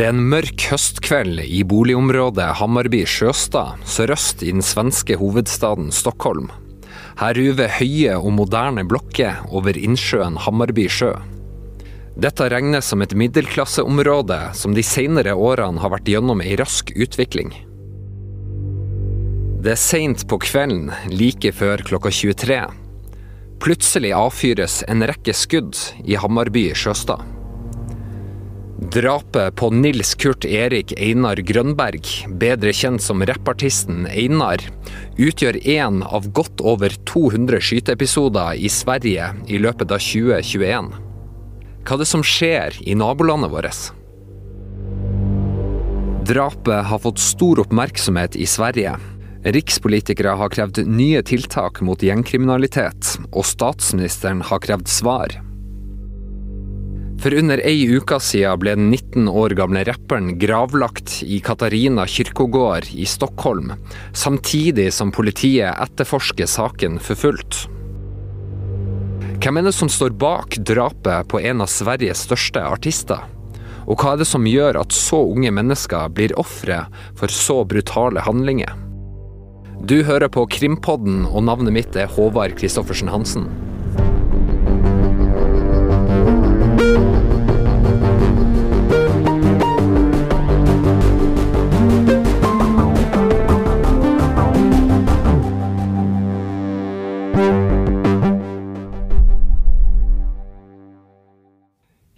Det er en mørk høstkveld i boligområdet Hammarby Sjøstad, sørøst i den svenske hovedstaden Stockholm. Her ruver høye og moderne blokker over innsjøen Hammarby sjø. Dette regnes som et middelklasseområde som de senere årene har vært gjennom ei rask utvikling. Det er seint på kvelden, like før klokka 23. Plutselig avfyres en rekke skudd i Hammarby Sjøstad. Drapet på Nils Kurt Erik Einar Grønberg, bedre kjent som rappartisten Einar, utgjør én av godt over 200 skyteepisoder i Sverige i løpet av 2021. Hva er det som skjer i nabolandet vårt? Drapet har fått stor oppmerksomhet i Sverige. Rikspolitikere har krevd nye tiltak mot gjengkriminalitet, og statsministeren har krevd svar. For under ei uke siden ble den 19 år gamle rapperen gravlagt i Katarina kyrkogård i Stockholm, samtidig som politiet etterforsker saken for fullt. Hvem er det som står bak drapet på en av Sveriges største artister? Og hva er det som gjør at så unge mennesker blir ofre for så brutale handlinger? Du hører på Krimpodden, og navnet mitt er Håvard Christoffersen Hansen.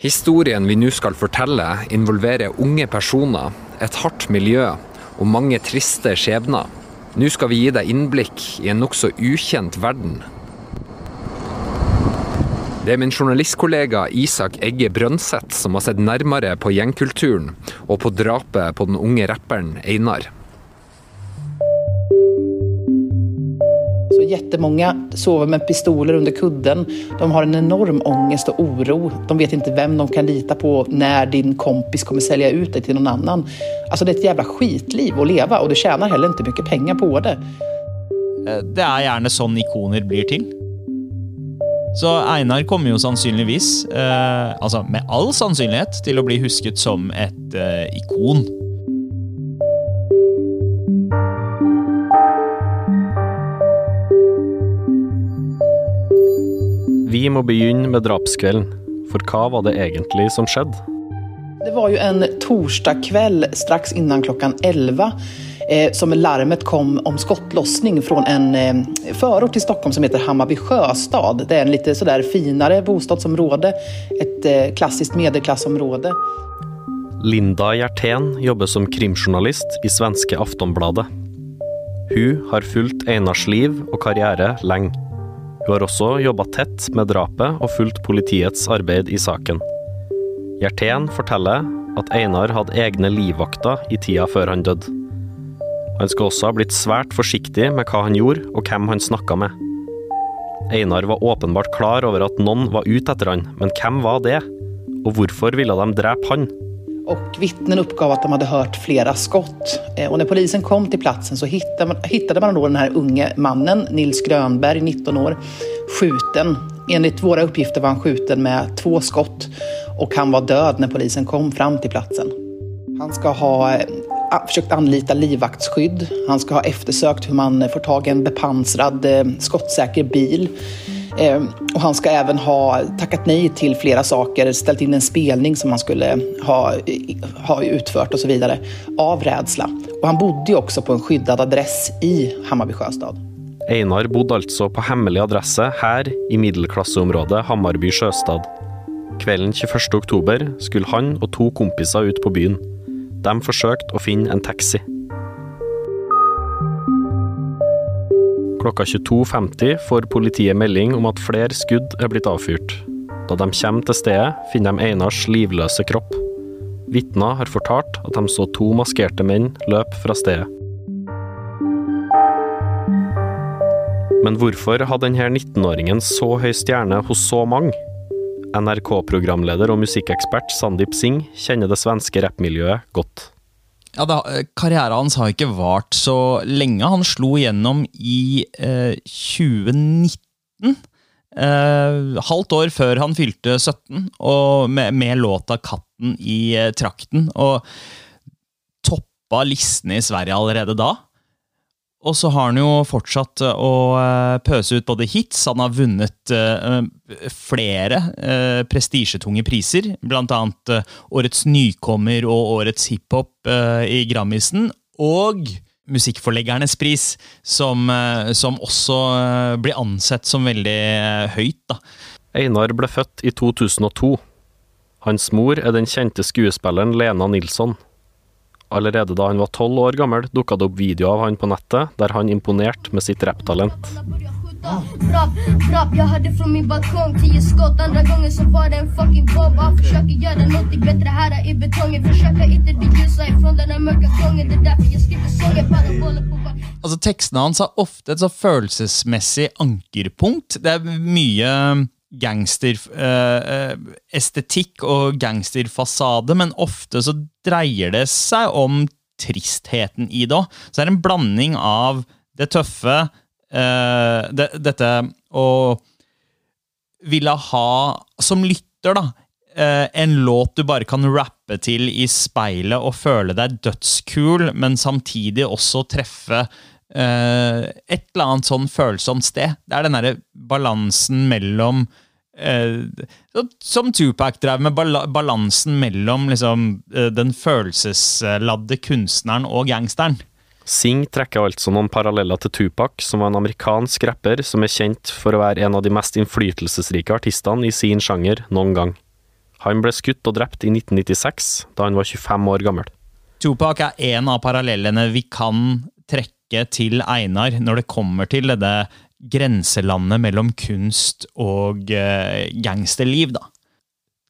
Historien vi nå skal fortelle, involverer unge personer, et hardt miljø og mange triste skjebner. Nå skal vi gi deg innblikk i en nokså ukjent verden. Det er min journalistkollega Isak Egge Brønseth som har sett nærmere på gjengkulturen og på drapet på den unge rapperen Einar. Så sover med pistoler under kudden. De har en enorm ångest och oro. De vet inte vem de kan lita på när din kompis kommer sälja ut dig till någon annan. Alltså det är ett jävla skitliv att leva och du tjänar heller inte mycket pengar på det. Det er gjerne sånn ikoner blir til. Så Einar kommer jo sannsynligvis, eh, altså med all sannsynlighet, til å bli husket som et eh, ikon. Vi må begynne med drapskvelden, for hva var det egentlig som skjedde? Det var jo en torsdag kveld straks innan klokken 11 eh, som larmet kom om skottlossning fra en eh, förort till Stockholm som heter Hammarby sjöstad. Det er en litt sådär finare bostadsområde, et eh, klassiskt medelklassområde. Linda Hjertén jobber som krimjournalist i svenske Aftonbladet. Hun har fulgt Einars liv og karriere lenge. Hun har også jobba tett med drapet og fulgt politiets arbeid i saken. Hjertén forteller at Einar hadde egne livvakter i tida før han døde. Han skal også ha blitt svært forsiktig med hva han gjorde og hvem han snakka med. Einar var åpenbart klar over at noen var ute etter han, men hvem var det? Og hvorfor ville de drepe han? Och vittnen uppgav att de hade hört flera skott. Eh, Och när polisen kom till platsen så hittade man, hittade man då den här unge mannen, Nils Grönberg, 19 år, skjuten. Enligt våra uppgifter var han skjuten med två skott och han var död när polisen kom fram till platsen. Han ska ha eh, försökt anlita livvaktsskydd. Han ska ha eftersökt hur man får tag i en bepansrad eh, skottsäker bil. Eh, och han ska även ha tackat nej till flera saker, ställt in en spelning som han skulle ha, ha utfört och så vidare, av rädsla. Och han bodde också på en skyddad adress i Hammarby sjöstad. Einar bodde altså på hemmelig adresse her i middelklasseområdet Hammarby sjøstad. Kvelden 21. oktober skulle han og to kompiser ut på byen. De forsøkte å finne en taxi. Klokka 22.50 får politiet melding om at flere skudd er blitt avfyrt. Da de kommer til stedet, finner de Einars livløse kropp. Vitner har fortalt at de så to maskerte menn løpe fra stedet. Men hvorfor hadde denne 19-åringen så høy stjerne hos så mange? NRK-programleder og musikkekspert Sandeep Singh kjenner det svenske rappmiljøet godt. Ja, da, Karrieren hans har ikke vart så lenge. Han slo gjennom i eh, 2019 eh, halvt år før han fylte 17, og med, med låta 'Katten i eh, trakten'. Og toppa listene i Sverige allerede da. Og så har han jo fortsatt å eh, pøse ut både hits. Han har vunnet uh, flere prestisjetunge priser, uh, Årets nykommer og Årets hiphop i Grammisen. Og Musikkforleggernes pris, som, som også blir ansett som veldig høyt. da. Einar ble født i 2002. Hans mor er den kjente skuespilleren Lena Nilsson. Allerede da han var tolv år gammel, dukka det opp videoer av han på nettet, der han imponerte med sitt rapptalent. Brapp, brapp, min balkong så var det en fucking Han i betongen Det skriver på Altså, Tekstene hans har ofte et så følelsesmessig ankerpunkt. Det er mye gangsterestetikk og gangsterfasade, men ofte så dreier det seg om tristheten i det òg. Så det er en blanding av det tøffe, eh, det, dette å ville ha, som lytter, da, eh, en låt du bare kan rappe til i speilet og føle deg dødskul, men samtidig også treffe Uh, et eller annet sånn følsomt sted. Det er den derre balansen mellom uh, Som Tupac drev med, balansen mellom liksom, uh, den følelsesladde kunstneren og gangsteren. Sing trekker altså noen paralleller til Tupac, som var en amerikansk rapper som er kjent for å være en av de mest innflytelsesrike artistene i sin sjanger noen gang. Han ble skutt og drept i 1996, da han var 25 år gammel. Tupac er en av parallellene vi kan trekke til Einar når det kommer til dette grenselandet mellom kunst og uh, gangsterliv, da.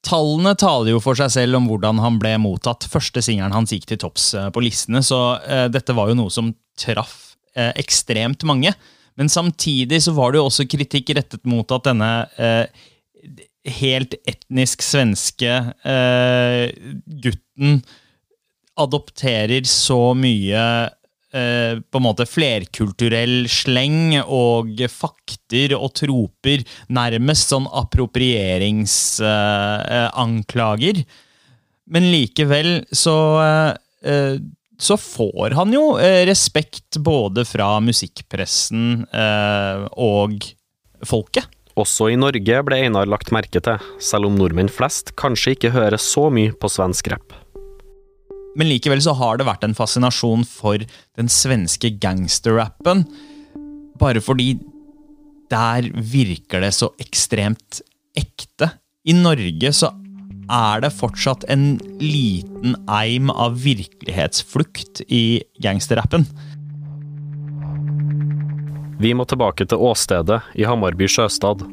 Tallene taler jo for seg selv om hvordan han ble mottatt. Første singelen hans gikk til topps uh, på listene, så uh, dette var jo noe som traff ekstremt mange. Men samtidig så var det jo også kritikk rettet mot at denne helt etnisk svenske gutten adopterer så mye Eh, på en måte flerkulturell sleng og fakter og troper. Nærmest sånn approprieringsanklager. Eh, Men likevel så eh, så får han jo respekt både fra musikkpressen og folket. Også i Norge ble Einar lagt merke til, selv om nordmenn flest kanskje ikke hører så mye på svensk rapp. Men likevel så har det vært en fascinasjon for den svenske gangsterrappen. Bare fordi der virker det så ekstremt ekte. I Norge så er det fortsatt en liten eim av virkelighetsflukt i gangsterrappen. Vi må tilbake til åstedet i Hamarby sjøstad.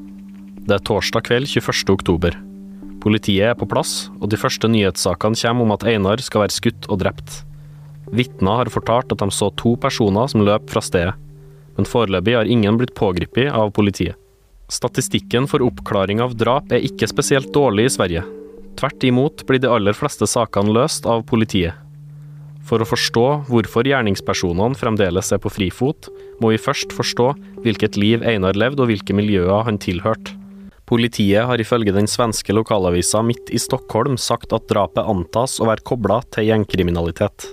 Det er torsdag kveld 21. oktober. Politiet er på plass, og de første nyhetssakene kommer om at Einar skal være skutt og drept. Vitner har fortalt at de så to personer som løp fra stedet, men foreløpig har ingen blitt pågrepet av politiet. Statistikken for oppklaring av drap er ikke spesielt dårlig i Sverige. Tvert imot blir de aller fleste sakene løst av politiet. For å forstå hvorfor gjerningspersonene fremdeles er på frifot, må vi først forstå hvilket liv Einar levde og hvilke miljøer han tilhørte. Politiet har ifølge den svenske lokalavisa Midt i Stockholm sagt at drapet antas å være kobla til gjengkriminalitet.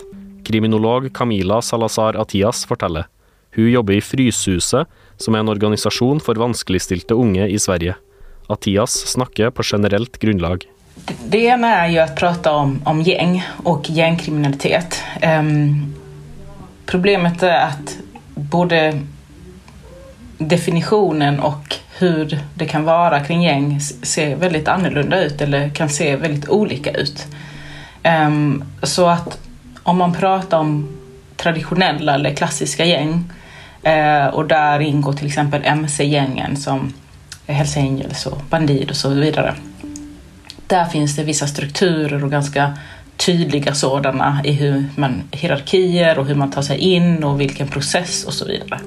Kriminolog Camila Salazar Atias forteller. Hun jobber i Fryshuset, som er en organisasjon for vanskeligstilte unge i Sverige. Atias snakker på generelt grunnlag. Det ene er jo å prate om, om gjeng og gjengkriminalitet. Um, problemet er at både definisjonen og hur det kan vara kring gäng ser väldigt annorlunda ut eller kan se väldigt olika ut. Um, så att om man pratar om traditionella eller klassiska gäng uh, och där ingår till exempel MC-gängen som Hells Angels och Bandid och så vidare. Där finns det vissa strukturer och ganska tydliga sådana i hur man hierarkier och hur man tar sig in och vilken process och så vidare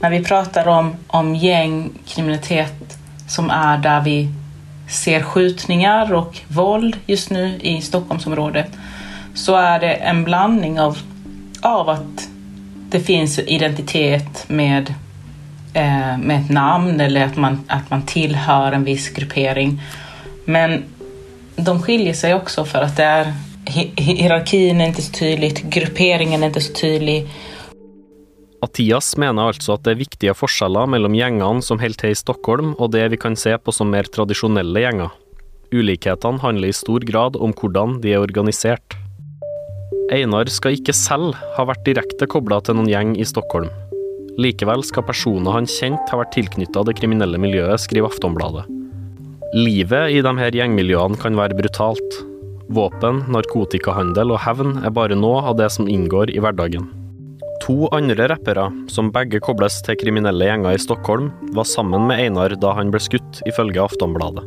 när vi pratar om, om gängkriminalitet som är där vi ser skjutningar och våld just nu i Stockholmsområdet så är det en blandning av, av att det finns identitet med eh, med ett namn eller att man, att man tillhör en viss gruppering. Men de skiljer sig också för att det är, hierarkin är inte så tydligt, grupperingen är inte så tydlig. Attias mener altså at det er viktige forskjeller mellom gjengene som holder til i Stockholm, og det vi kan se på som mer tradisjonelle gjenger. Ulikhetene handler i stor grad om hvordan de er organisert. Einar skal ikke selv ha vært direkte kobla til noen gjeng i Stockholm. Likevel skal personer han kjente ha vært tilknytta det kriminelle miljøet, skriver Aftonbladet. Livet i de her gjengmiljøene kan være brutalt. Våpen, narkotikahandel og hevn er bare noe av det som inngår i hverdagen. To andre rappere, som begge kobles til kriminelle gjenger i Stockholm, var sammen med Einar da han ble skutt, ifølge Aftonbladet.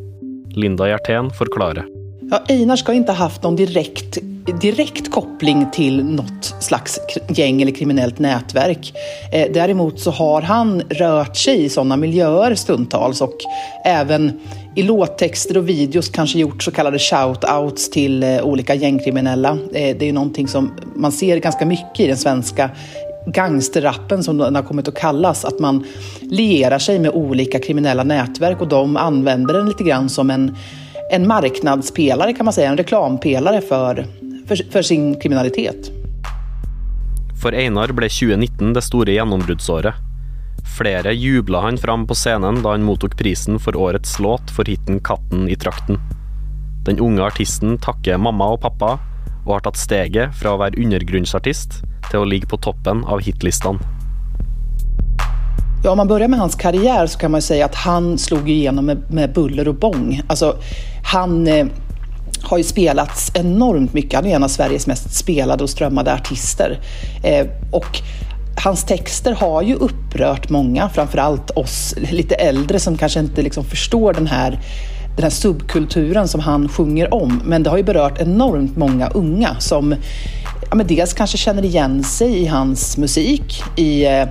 Linda Gjertén forklarer. Ja, Einar skal ikke ha hatt noen direkte direkt koppling til noe slags gjeng eller kriminellt nettverk. Eh, Derimot så har han rørt seg i sånne miljøer stundtals og även i låttekster og videos kanskje gjort så kallade shout-outs till eh, olika gängkriminella. Eh, det er jo noe som man ser ganske mye i den svenska gangsterrappen som den har kommit att kallas. Att man lierar sig med olika kriminella nätverk och de använder den lite grann som en, en marknadspelare kan man säga, en reklampelare för for, for sin kriminalitet. For Einar ble 2019 det store gjennombruddsåret. Flere jubla han fram på scenen da han mottok prisen for årets låt for hiten 'Katten i trakten'. Den unge artisten takker mamma og pappa, og har tatt steget fra å være undergrunnsartist til å ligge på toppen av hitlistene. Ja, om man börjar med hans karriere, så kan man si at han slog igjennom med, med buller og bång. Alltså, han eh, har ju spelats enormt mye. Han er en av Sveriges mest spelade og strömmade artister. Eh, og hans tekster har jo opprørt mange, framfor alt oss litt eldre som kanskje ikke liksom forstår den här, den här subkulturen som han sjunger om. Men det har ju berört enormt många unga som ja, men dels kanske känner igen sig i hans musik, i eh,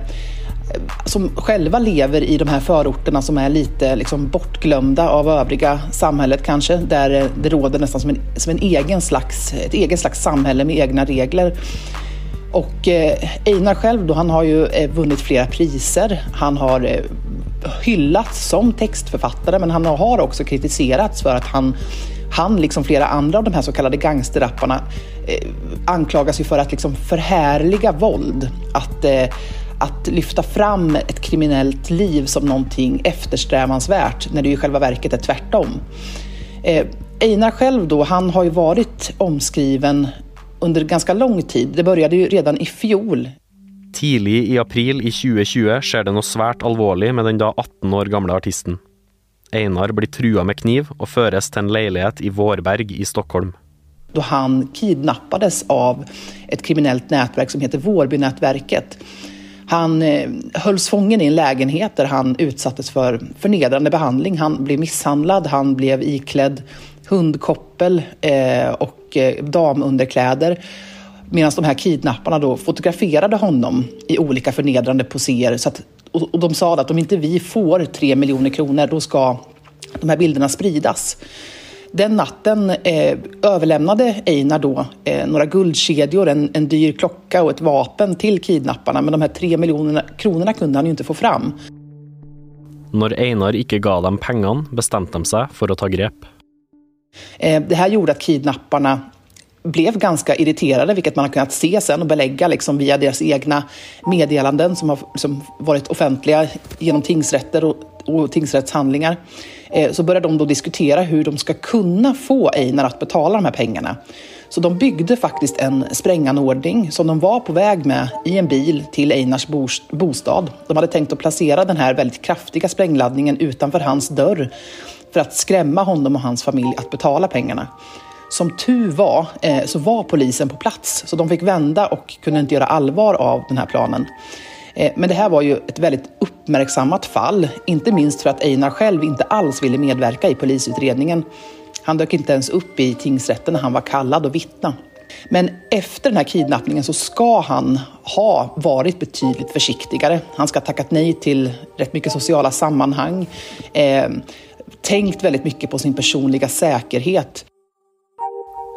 som själva lever i de här förorterna som är lite liksom bortglömda av övriga samhället kanske, där det råder nästan som en, som en egen slags, ett eget slags samhälle med egna regler. Och eh, Einar själv då, han har ju eh, vunnit flera priser. Han har eh, hyllats som textförfattare men han har också kritiserats för att han han, liksom flera andra av de här så kallade gangsterrapparna, eh, anklagas ju för att liksom förhärliga våld. Att eh, att lyfta fram ett kriminellt liv som någonting eftersträvansvärt när det i själva verket är tvärtom. Eh, Einar själv då, han har ju varit omskriven under ganska lång tid. Det började ju redan i fjol. Tidlig i april i 2020 skjer det noe svært alvorlig med den da 18 år gamle artisten. Einar blir trua med kniv og føres til en leilighet i Vårberg i Stockholm. Da han kidnappades av et kriminellt nettverk som heter Vårbynettverket. Han eh, hölls fången i en lägenhet där han utsattes för förnedrande behandling. Han blev misshandlad, han blev iklädd hundkoppel eh, och eh, damunderkläder. Medan de här kidnapparna då fotograferade honom i olika förnedrande poser. Så att, och, de sa att om inte vi får tre miljoner kronor då ska de här bilderna spridas. Den natten eh, överlämnade Einar då eh, några guldkedjor, en, en dyr klocka och ett vapen till kidnapparna. Men de här tre miljonerna kronorna kunde han ju inte få fram. När Einar inte gav dem pengarna bestämde de sig för att ta grepp. Eh, det här gjorde att kidnapparna blev ganska irriterade, vilket man har kunnat se sen och belägga liksom via deras egna meddelanden som har som varit offentliga genom tingsrätter och, och tingsrättshandlingar. Eh, så började de då diskutera hur de ska kunna få Einar att betala de här pengarna. Så de byggde faktiskt en spränganordning som de var på väg med i en bil till Einars bostad. De hade tänkt att placera den här väldigt kraftiga sprängladdningen utanför hans dörr för att skrämma honom och hans familj att betala pengarna. Som tur var eh, så var polisen på plats så de fikk vända og kunne ikke gjøre allvar av denne planen. Eh, men det här var ju ett väldigt uppmärksammat fall, inte minst for at Einar selv ikke alls ville medverka i polisutredningen. Han dök ikke ens opp i tingsrätten når han var kallad og vittna. Men efter den här kidnappningen så ska han ha vært betydelig försiktigare. Han skal ha tackat nej til rätt mycket sociala sammanhang, eh, tänkt väldigt mycket på sin personliga säkerhet.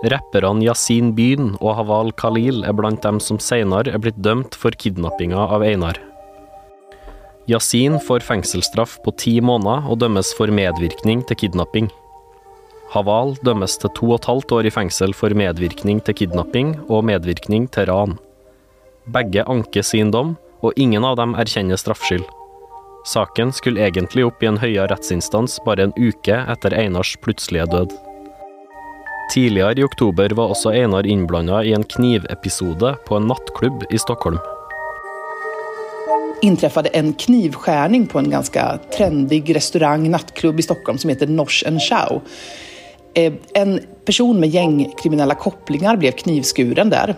Rapperne Yasin Byn og Haval Khalil er blant dem som senere er blitt dømt for kidnappinga av Einar. Yasin får fengselsstraff på ti måneder og dømmes for medvirkning til kidnapping. Haval dømmes til to og et halvt år i fengsel for medvirkning til kidnapping og medvirkning til ran. Begge anker sin dom, og ingen av dem erkjenner straffskyld. Saken skulle egentlig opp i en høyere rettsinstans bare en uke etter Einars plutselige død. Tidligere i oktober var også Einar innblanda i en knivepisode på en nattklubb i Stockholm. Inntreffet en knivskjæring på en ganske trendig restaurang, nattklubb i Stockholm som heter Norsh and Chow. Eh, En person med gjengkriminelle koblinger ble knivskuren der.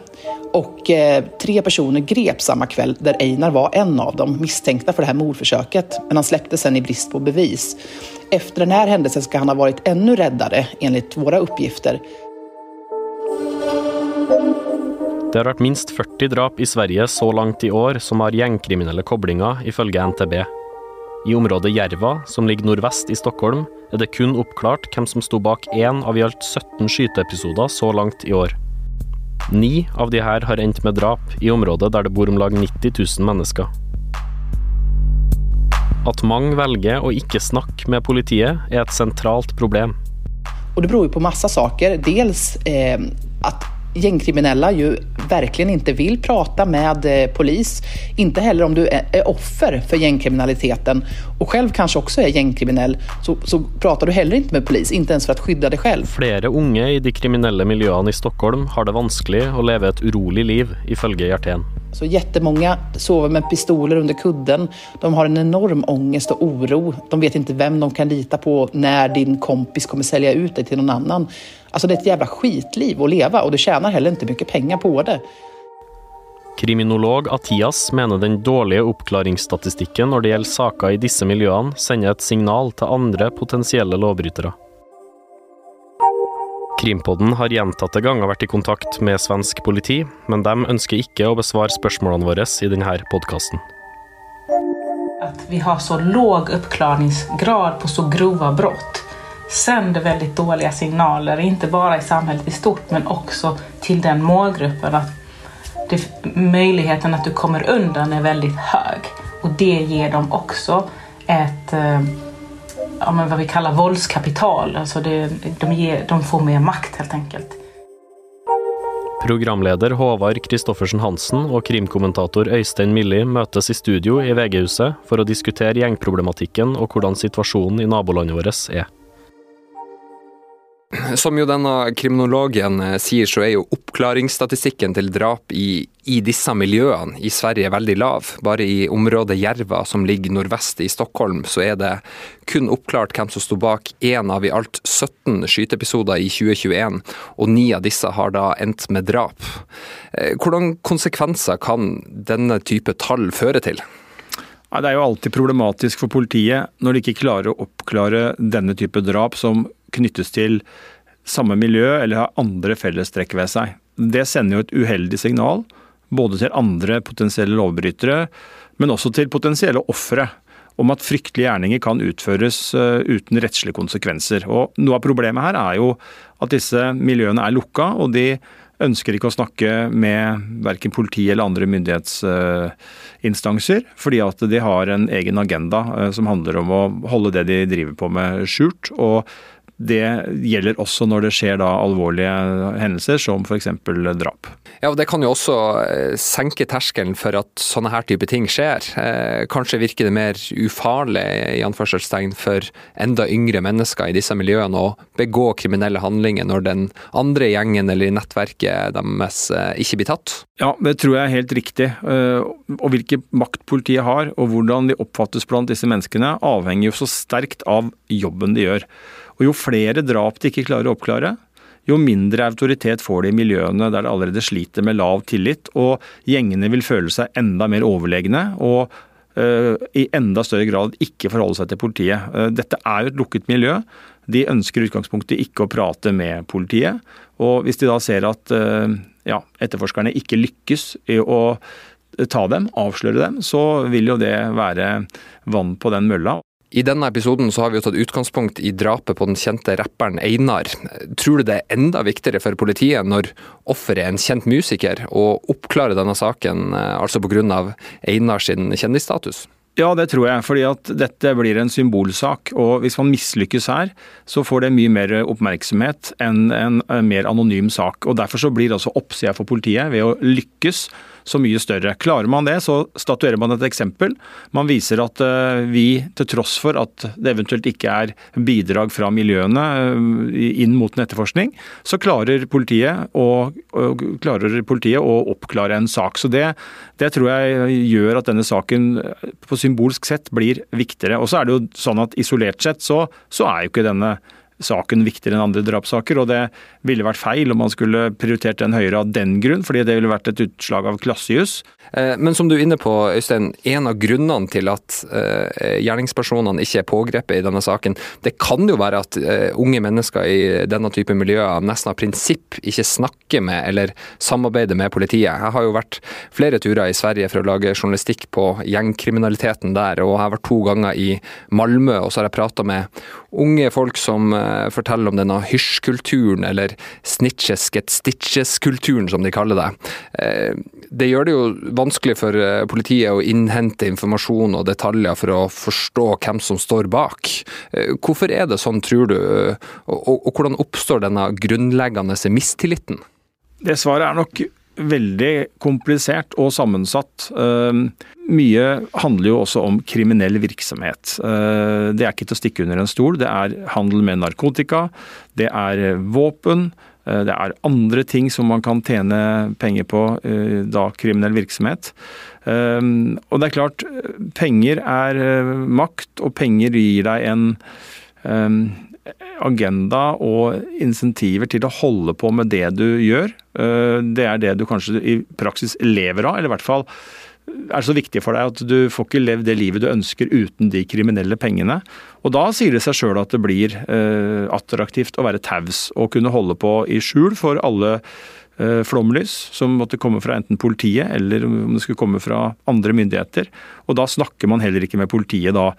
Och eh, tre personer grep samme kveld, der Einar var en av dem, mistenkt for det her mordforsøket. Men han slapp sen i brist på bevis. Efter den här händelsen ska han ha varit ännu räddare, enligt våra uppgifter. Det har vært minst 40 drap i Sverige så langt i år som har gjengkriminelle koblinger, ifølge NTB. I området Jerva, som ligger nordvest i Stockholm, er det kun oppklart hvem som sto bak én av i alt 17 skyteepisoder så langt i år. Ni av de her har endt med drap i området der det bor om lag 90 000 mennesker. At mange velger å ikke snakke med politiet, er et sentralt problem. Og det beror jo på masse saker. Dels eh, at gängkriminella ju verkligen inte vill prata med eh, polis. Inte heller om du är, är offer för gängkriminaliteten och själv kanske också är gängkriminell så, så pratar du heller inte med polis, inte ens för att skydda dig själv. Flere unge i de kriminelle miljøene i Stockholm har det vanskelig å leve et urolig liv, ifølge Hjertén. Så jättemånga sover med pistoler under kudden. De har en enorm ångest och oro. De vet inte vem de kan lita på när din kompis kommer sälja ut dig till någon annan. Alltså det är ett jävla skitliv att leva och du tjänar heller inte mycket pengar på det. Kriminolog Atias mener den dårlige oppklaringsstatistikken når det gjelder saker i disse miljøene, sender et signal til andre potensielle lovbrytere. Krimpodden har gjentatte ganger vært i kontakt med svensk politi, men de ønsker ikke å besvare spørsmålene våre i denne podkasten. At vi har så låg oppklaringsgrad på så grove brott sender veldig dårlige signaler, ikke bare i samfunnet i stort men også til den målgruppen At det, muligheten at du kommer undan er veldig høy. Og det gir dem også et eh, ja, men vad vi kallar våldskapital. Alltså det, de, ger, de får mer makt helt enkelt. Programleder Håvard Kristoffersen Hansen og krimkommentator Øystein Milli møtes i studio i VG-huset for å diskutere gjengproblematikken og hvordan situasjonen i nabolandet vårt er. Som jo denne kriminologen eh, sier, så er jo oppklaringsstatistikken til drap i, i disse miljøene i Sverige veldig lav. Bare i området Jerva, som ligger nordvest i Stockholm, så er det kun oppklart hvem som sto bak én av i alt 17 skyteepisoder i 2021, og ni av disse har da endt med drap. Eh, Hvordan konsekvenser kan denne type tall føre til? Det er jo alltid problematisk for politiet når de ikke klarer å oppklare denne type drap som knyttes til samme miljø eller har andre fellestrekk ved seg. Det sender jo et uheldig signal, både til andre potensielle lovbrytere, men også til potensielle ofre, om at fryktelige gjerninger kan utføres eh, uten rettslige konsekvenser. Og Noe av problemet her er jo at disse miljøene er lukka, og de ønsker ikke å snakke med verken politi eller andre myndighetsinstanser, fordi at de har en egen agenda eh, som handler om å holde det de driver på med skjult. og det gjelder også når det skjer da alvorlige hendelser, som f.eks. drap. Ja, og Det kan jo også eh, senke terskelen for at sånne her type ting skjer. Eh, kanskje virker det mer ufarlig i anførselstegn for enda yngre mennesker i disse miljøene å begå kriminelle handlinger når den andre gjengen eller nettverket deres eh, ikke blir tatt? Ja, det tror jeg er helt riktig. Og hvilken makt politiet har, og hvordan de oppfattes blant disse menneskene, avhenger jo så sterkt av jobben de gjør. Og jo flere drap de ikke klarer å oppklare, jo mindre autoritet får de i miljøene der de allerede sliter med lav tillit, og gjengene vil føle seg enda mer overlegne og uh, i enda større grad ikke forholde seg til politiet. Uh, dette er jo et lukket miljø. De ønsker i utgangspunktet ikke å prate med politiet. Og hvis de da ser at uh, ja, etterforskerne ikke lykkes i å ta dem, avsløre dem, så vil jo det være vann på den mølla. I denne episoden så har vi jo tatt utgangspunkt i drapet på den kjente rapperen Einar. Tror du det er enda viktigere for politiet når offeret er en kjent musiker, å oppklare denne saken, eh, altså pga. Einars kjendisstatus? Ja, det tror jeg. fordi at dette blir en symbolsak. Og hvis man mislykkes her, så får det mye mer oppmerksomhet enn en, mer anonym sak. Og Derfor så blir også oppsida for politiet ved å lykkes så mye større. Klarer man det, så statuerer man et eksempel. Man viser at eh, vi, til tross for at det eventuelt ikke er bidrag fra miljøene eh, inn mot en etterforskning, så klarer politiet å, klarer politiet å oppklare en sak. Så det, det tror jeg gjør at denne saken eh, på symbolsk sett blir viktigere. Og så er det jo sånn at isolert sett så, så er jo ikke denne saken viktigere enn andre drapssaker. Og det ville vært feil om man skulle prioritert den høyere av den grunn, fordi det ville vært et utslag av klassejus. Eh, men som du er inne på, Øystein, en av grunnene til at uh, gjerningspersonene ikke er pågrepet i denne saken, det kan jo være at uh, unge mennesker i denne type miljøer nesten av prinsipp ikke snakker med eller samarbeider med politiet. Jeg har jo vært flere turer i Sverige for å lage journalistikk på gjengkriminaliteten der, og jeg har vært to ganger i Malmö, og så har jeg prata med unge folk som forteller om denne hysjkulturen, eller snitches get stitches-kulturen, som de kaller det. Det gjør det jo vanskelig for eh, politiet å innhente informasjon og detaljer for å forstå hvem som står bak. Eh, hvorfor er det sånn, tror du, og, og, og hvordan oppstår denne grunnleggende mistilliten? Det svaret er nok veldig komplisert og sammensatt. Mye handler jo også om kriminell virksomhet. Eh, det er ikke til å stikke under en stol. Det er handel med narkotika, det er våpen, Eh, det er andre ting som man kan tjene penger på, eh, da kriminell virksomhet. Eh, og det er klart, penger er makt, og penger gir deg en agenda og insentiver til å holde på med det du gjør. Det er det du kanskje i praksis lever av, eller i hvert fall er så viktig for deg at du får ikke levd det livet du ønsker uten de kriminelle pengene. Og da sier det seg sjøl at det blir eh, attraktivt å være taus og kunne holde på i skjul for alle eh, flomlys som måtte komme fra enten politiet eller om det skulle komme fra andre myndigheter. Og da snakker man heller ikke med politiet da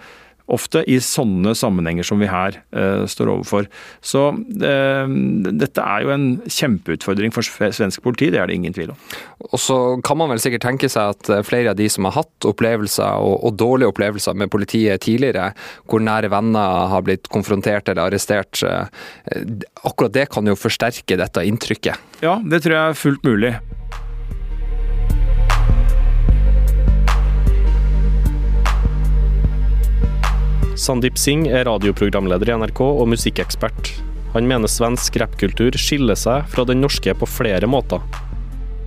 Ofte i sånne sammenhenger som vi her uh, står overfor. Så uh, dette er jo en kjempeutfordring for svensk politi, det er det ingen tvil om. Og så kan man vel sikkert tenke seg at eh, flere av de som har hatt opplevelser, og, og dårlige opplevelser med politiet tidligere, hvor nære venner har blitt konfrontert eller arrestert, uh, akkurat det kan jo forsterke dette inntrykket. Ja, det tror jeg er fullt mulig. Sandeep Singh er radioprogramleder i NRK og musikkekspert. Han mener svensk rappkultur skiller seg fra den norske på flere måter.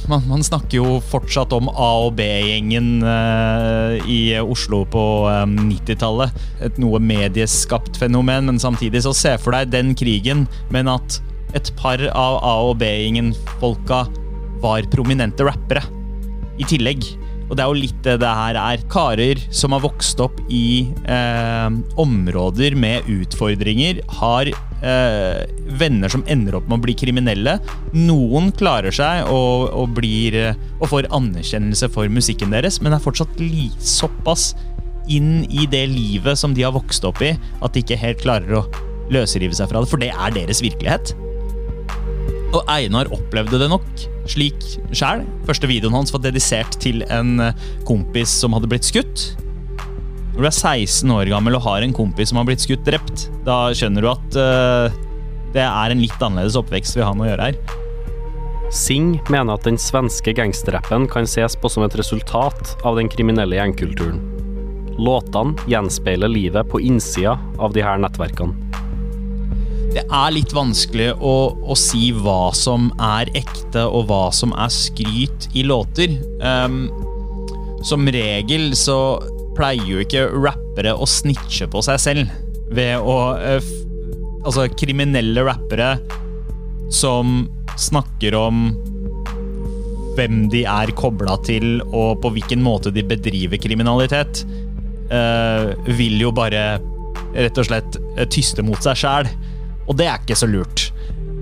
Man, man snakker jo fortsatt om A- og B-gjengen uh, i Oslo på eh, 90-tallet. Et noe medieskapt fenomen, men samtidig så se for deg den krigen, men at et par av A- og B-gjengen-folka var prominente rappere i tillegg. Og det er jo litt det det her er. Karer som har vokst opp i eh, områder med utfordringer, har eh, venner som ender opp med å bli kriminelle. Noen klarer seg og, og, blir, og får anerkjennelse for musikken deres, men er fortsatt såpass inn i det livet som de har vokst opp i, at de ikke helt klarer å løsrive seg fra det. For det er deres virkelighet. Og Einar opplevde det nok slik sjæl. Første videoen hans var dedisert til en eh, kompis som hadde blitt skutt. Når du er 16 år gammel og har en kompis som har blitt skutt drept, da skjønner du at uh, det er en litt annerledes oppvekst vi har med å gjøre her. Singh mener at den svenske gangsterrappen kan ses på som et resultat av den kriminelle gjengkulturen. Låtene gjenspeiler livet på innsida av de her nettverkene. Det er litt vanskelig å, å, si hva som er ekte og hva som er skryt i låter. Um, som regel så pleier jo ikke rappere å snitche på seg selv ved å uh, Altså kriminelle rappere som snakker om hvem de er kobla til, og på hvilken måte de bedriver kriminalitet, uh, vil jo bare rett og slett tyste mot seg sjæl. Og det er ikke så lurt.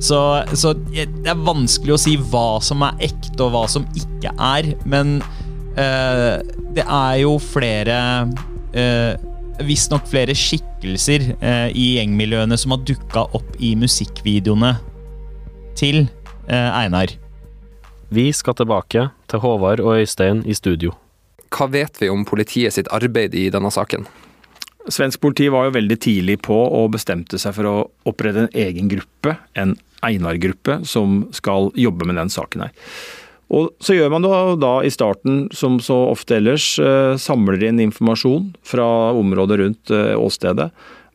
Så, så, det er vanskelig å si hva som er ekte, og hva som ikke er. Men uh, det er jo flere uh, Visstnok flere skikkelser uh, i gjengmiljøene som har dukka opp i musikkvideoene til uh, Einar. Vi skal tilbake til Håvard og Øystein i studio. Hva vet vi om politiet sitt arbeid i denne saken? Svensk politi var jo veldig tidlig på og bestemte seg for å opprette en egen gruppe, en Einar-gruppe, som skal jobbe med den saken her. Og Så gjør man da, da i starten, som så ofte ellers, eh, samler inn informasjon fra området rundt eh, åstedet.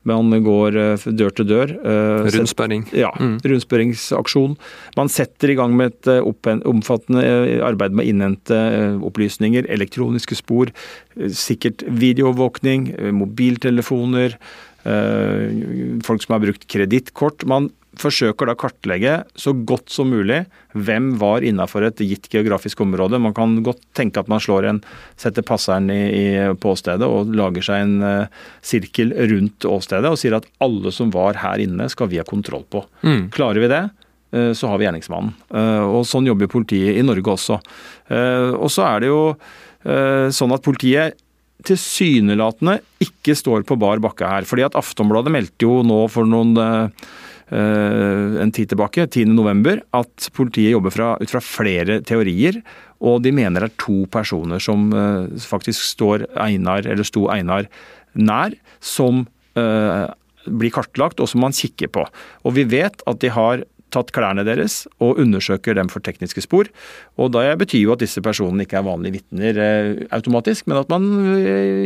Man går eh, dør til dør. Eh, Rundspørring. Ja, mm. rundspørringsaksjon. Man setter i gang med et eh, omfattende arbeid med å innhente opplysninger, elektroniske spor, sikkert videoovervåkning, mobiltelefoner, folk som har brukt kredittkort. Man forsøker da kartlegge så godt som mulig hvem var innafor et gitt geografisk område. Man kan godt tenke at man slår en, setter passeren i, i, på åstedet og lager seg en uh, sirkel rundt åstedet og sier at alle som var her inne skal vi ha kontroll på. Mm. Klarer vi det, uh, så har vi gjerningsmannen. Uh, og Sånn jobber politiet i Norge også. og så er det jo sånn at politiet tilsynelatende ikke står på bar bakke her. fordi at Aftonbladet meldte jo nå for noen en tid tilbake, 10.11, at politiet jobber fra, ut fra flere teorier. Og de mener det er to personer som uh, faktisk står Einar, eller sto Einar nær, som uh, blir kartlagt og som man kikker på. Og vi vet at de har tatt klærne deres og undersøker dem for tekniske spor. Og da betyr jo at disse personene ikke er vanlige vitner uh, automatisk, men at man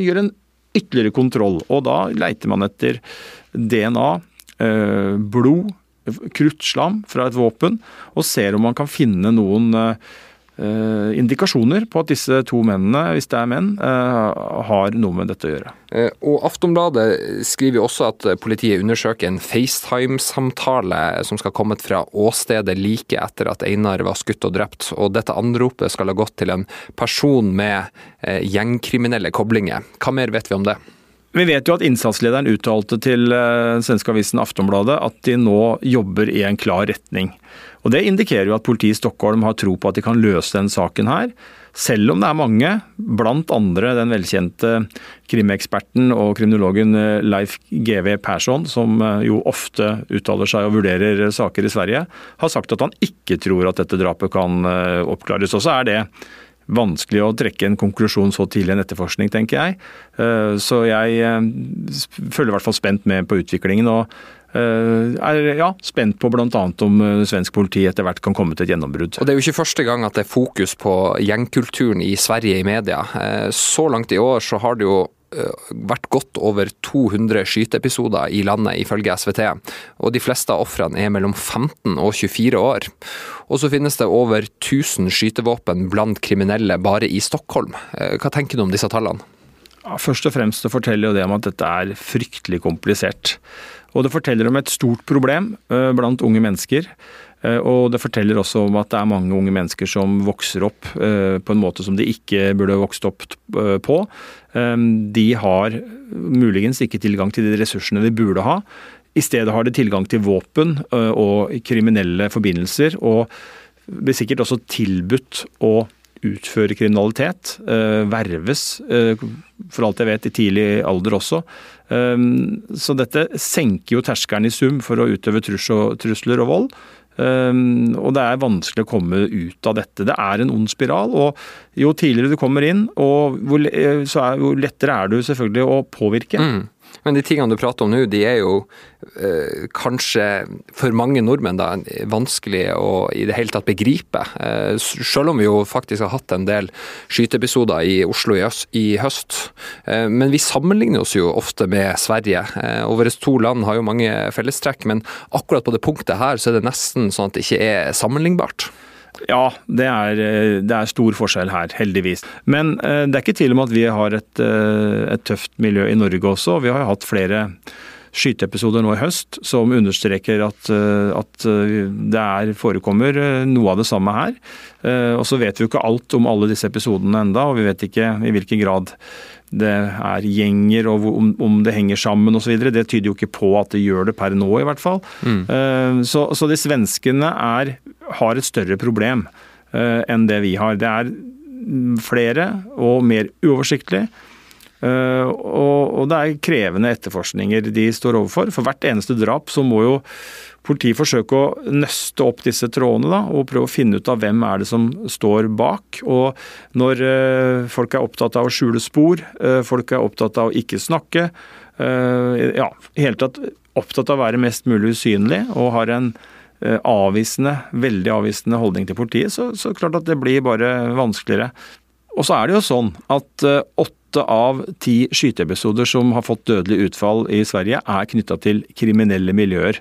gjør en ytterligere kontroll. Og da leiter man etter DNA Eh, blod, kruttslam fra et våpen, og ser om man kan finne noen Uh, indikasjoner på at disse to mennene, hvis det er menn, uh, har noe med dette å gjøre. Og Aftonbladet skriver også at politiet undersøker en FaceTime-samtale som skal ha kommet fra åstedet like etter at Einar var skutt og drept. Og dette anropet skal ha gått til en person med gjengkriminelle koblinger. Hva mer vet vi om det? Vi vet jo at innsatslederen uttalte til den eh, svenske avisen Aftonbladet at de nå jobber i en klar retning. Og Det indikerer jo at politiet i Stockholm har tro på at de kan løse denne saken her. Selv om det er mange, blant andre den velkjente krimeksperten og kriminologen eh, Leif GV Persson, som eh, jo ofte uttaler seg og vurderer saker i Sverige, har sagt at han ikke tror at dette drapet kan oppklares. Og så er det vanskelig å trekke en konklusjon så tidlig en etterforskning, tenker jeg. Eh, så jeg eh, følger i hvert fall spent med på utviklingen. og eh, er ja, spent på bl.a. om svensk politi etter hvert kan komme til et gjennombrudd. Og Det er jo ikke første gang at det er fokus på gjengkulturen i Sverige i media. Så langt i år så har det jo vært godt over 200 skyteepisoder i landet, ifølge SVT. Og de fleste av ofrene er mellom 15 og 24 år. Og så finnes det over 1000 skytevåpen blant kriminelle bare i Stockholm. Eh, hva tenker du om disse tallene? Først og fremst så forteller jo det om at dette er fryktelig komplisert. Og det forteller om et stort problem eh, blant unge mennesker. Eh, og det forteller også om at det er mange unge mennesker som vokser opp på en måte som de ikke burde vokst opp på. De har muligens ikke tilgang til de ressursene de burde ha. I stedet har de tilgang til våpen og kriminelle forbindelser, og blir sikkert også tilbudt å utføre kriminalitet. Verves, for alt jeg vet, i tidlig alder også. Så dette senker jo terskelen i sum for å utøve trusler og vold. Og det er vanskelig å komme ut av dette. Det er en ond spiral. og Jo tidligere du kommer inn, og så er, jo lettere er du selvfølgelig å påvirke. Mm. Men de tingene du prater om nå, de er jo eh, kanskje for mange nordmenn da, vanskelig å i det hele tatt begripe. Eh, selv om vi jo faktisk har hatt en del skyteepisoder i Oslo i, øst, i høst. Eh, men vi sammenligner oss jo ofte med Sverige. Eh, og våre to land har jo mange fellestrekk, men akkurat på det punktet her så er det nesten sånn at det ikke er sammenlignbart. Ja, det er, eh, det er, stor forskjell her, heldigvis. Men eh, det er ikke tvil om at vi har et, eh, et tøft miljø i Norge også. Vi har hatt flere skyteepisoder nå i høst som understreker at, at det er, forekommer noe av det samme her. Og så vet vi jo ikke alt om alle disse episodene enda, og vi vet ikke i hvilken grad det er gjenger og om, om det henger sammen osv. Det tyder jo ikke på at det gjør det per nå, i hvert fall. Mm. Så, så, de svenskene er, har et større problem uh, enn det vi har. Det er flere og mer uoversiktlig. Uh, og, og, det er krevende etterforskninger de står overfor. For hvert eneste drap så må jo Politiet forsøke å nøste opp disse trådene da, og prøve å finne ut av hvem er det som står bak. Og når uh, folk er opptatt av å skjule spor, uh, folk er opptatt av å ikke snakke, ja, i hele tatt opptatt av å være mest mulig usynlig og har en avvisende, veldig avvisende holdning til politiet, så, så klart at det blir bare vanskeligere. Og så er det jo sånn at eh, åtte av ti skyteepisoder som har fått dødelig utfall i Sverige, er knytta til kriminelle miljøer.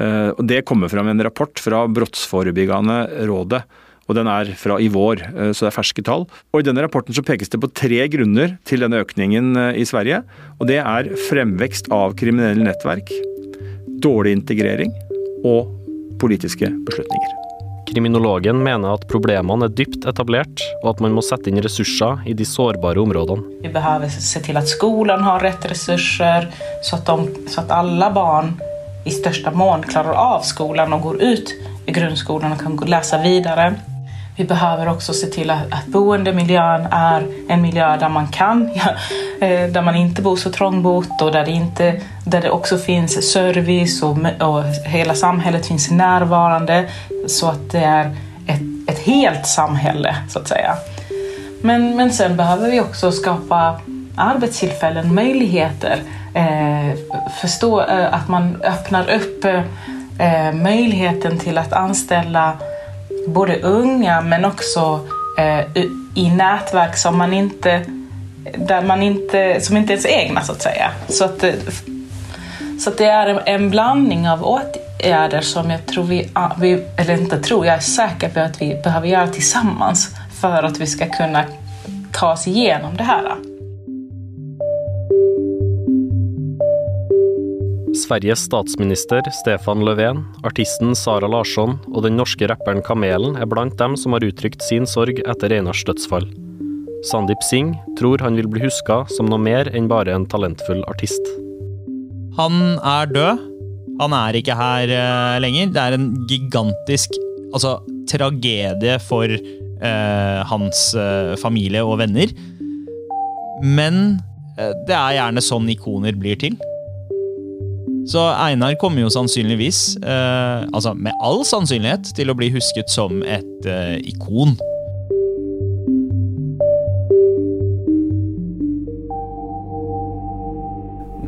Eh, og Det kommer fram en rapport fra Brottsforebyggende rådet. og Den er fra i vår, eh, så det er ferske tall. Og I denne rapporten så pekes det på tre grunner til denne økningen eh, i Sverige. og Det er fremvekst av kriminelle nettverk, dårlig integrering og politiske beslutninger. Kriminologen mener at problemene er dypt etablert, og at man må sette inn ressurser i de sårbare områdene. Vi behøver se til at skolen har rett ressurser, så at, de, så at alle barn i største mån klarer av skolen og går ut i grunnskolen og kan lese videre. Vi behöver også se til at, att boendemiljön är en miljö der man kan, ja, eh, där man ikke bor så trångbott og der det, inte, där det också finns service og och hela samhället finns närvarande så at det er et ett helt samhälle så att säga. Men, men sen behöver vi også skapa arbetstillfällen, möjligheter eh, förstå eh, att man öppnar upp eh, möjligheten till att anställa både unga men också eh, i nätverk som man inte där man inte, som inte är ens egna så att säga. Så att, eh, så att det är en, en blandning av åtgärder som jag tror vi, vi, eller inte tror, jag är säker på att vi behöver göra tillsammans för att vi ska kunna ta oss igenom det här. Sveriges statsminister Stefan Löfven, artisten Sara Larsson og den norske rapperen Kamelen er blant dem som har uttrykt sin sorg etter Einars dødsfall. Sandeep Singh tror han vil bli huska som noe mer enn bare en talentfull artist. Han er død. Han er ikke her uh, lenger. Det er en gigantisk altså, tragedie for uh, hans uh, familie og venner. Men det er gjerne sånn ikoner blir til. Så Einar kommer jo sannsynligvis, eh, altså med all sannsynlighet, til å bli husket som et eh, ikon.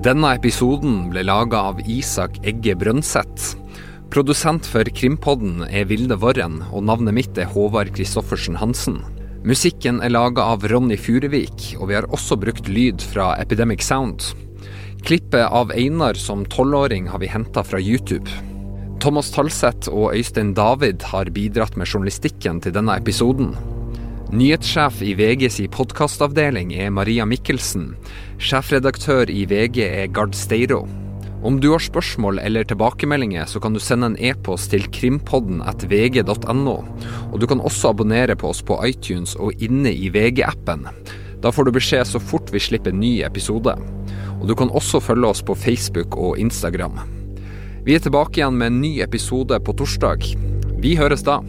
Denne episoden ble laga av Isak Egge Brøndseth. Produsent for Krimpodden er Vilde Våren, og navnet mitt er Håvard Christoffersen Hansen. Musikken er laga av Ronny Furevik, og vi har også brukt lyd fra Epidemic Sound. Klippet av Einar som tolvåring har vi henta fra YouTube. Thomas Talseth og Øystein David har bidratt med journalistikken til denne episoden. Nyhetssjef i VGs podkastavdeling er Maria Mikkelsen. Sjefredaktør i VG er Gard Steiro. Om du har spørsmål eller tilbakemeldinger, så kan du sende en e-post til krimpodden at vg.no. Og du kan også abonnere på oss på iTunes og inne i VG-appen. Da får du beskjed så fort vi slipper ny episode. Og du kan også følge oss på Facebook og Instagram. Vi er tilbake igjen med en ny episode på torsdag. Vi høres da.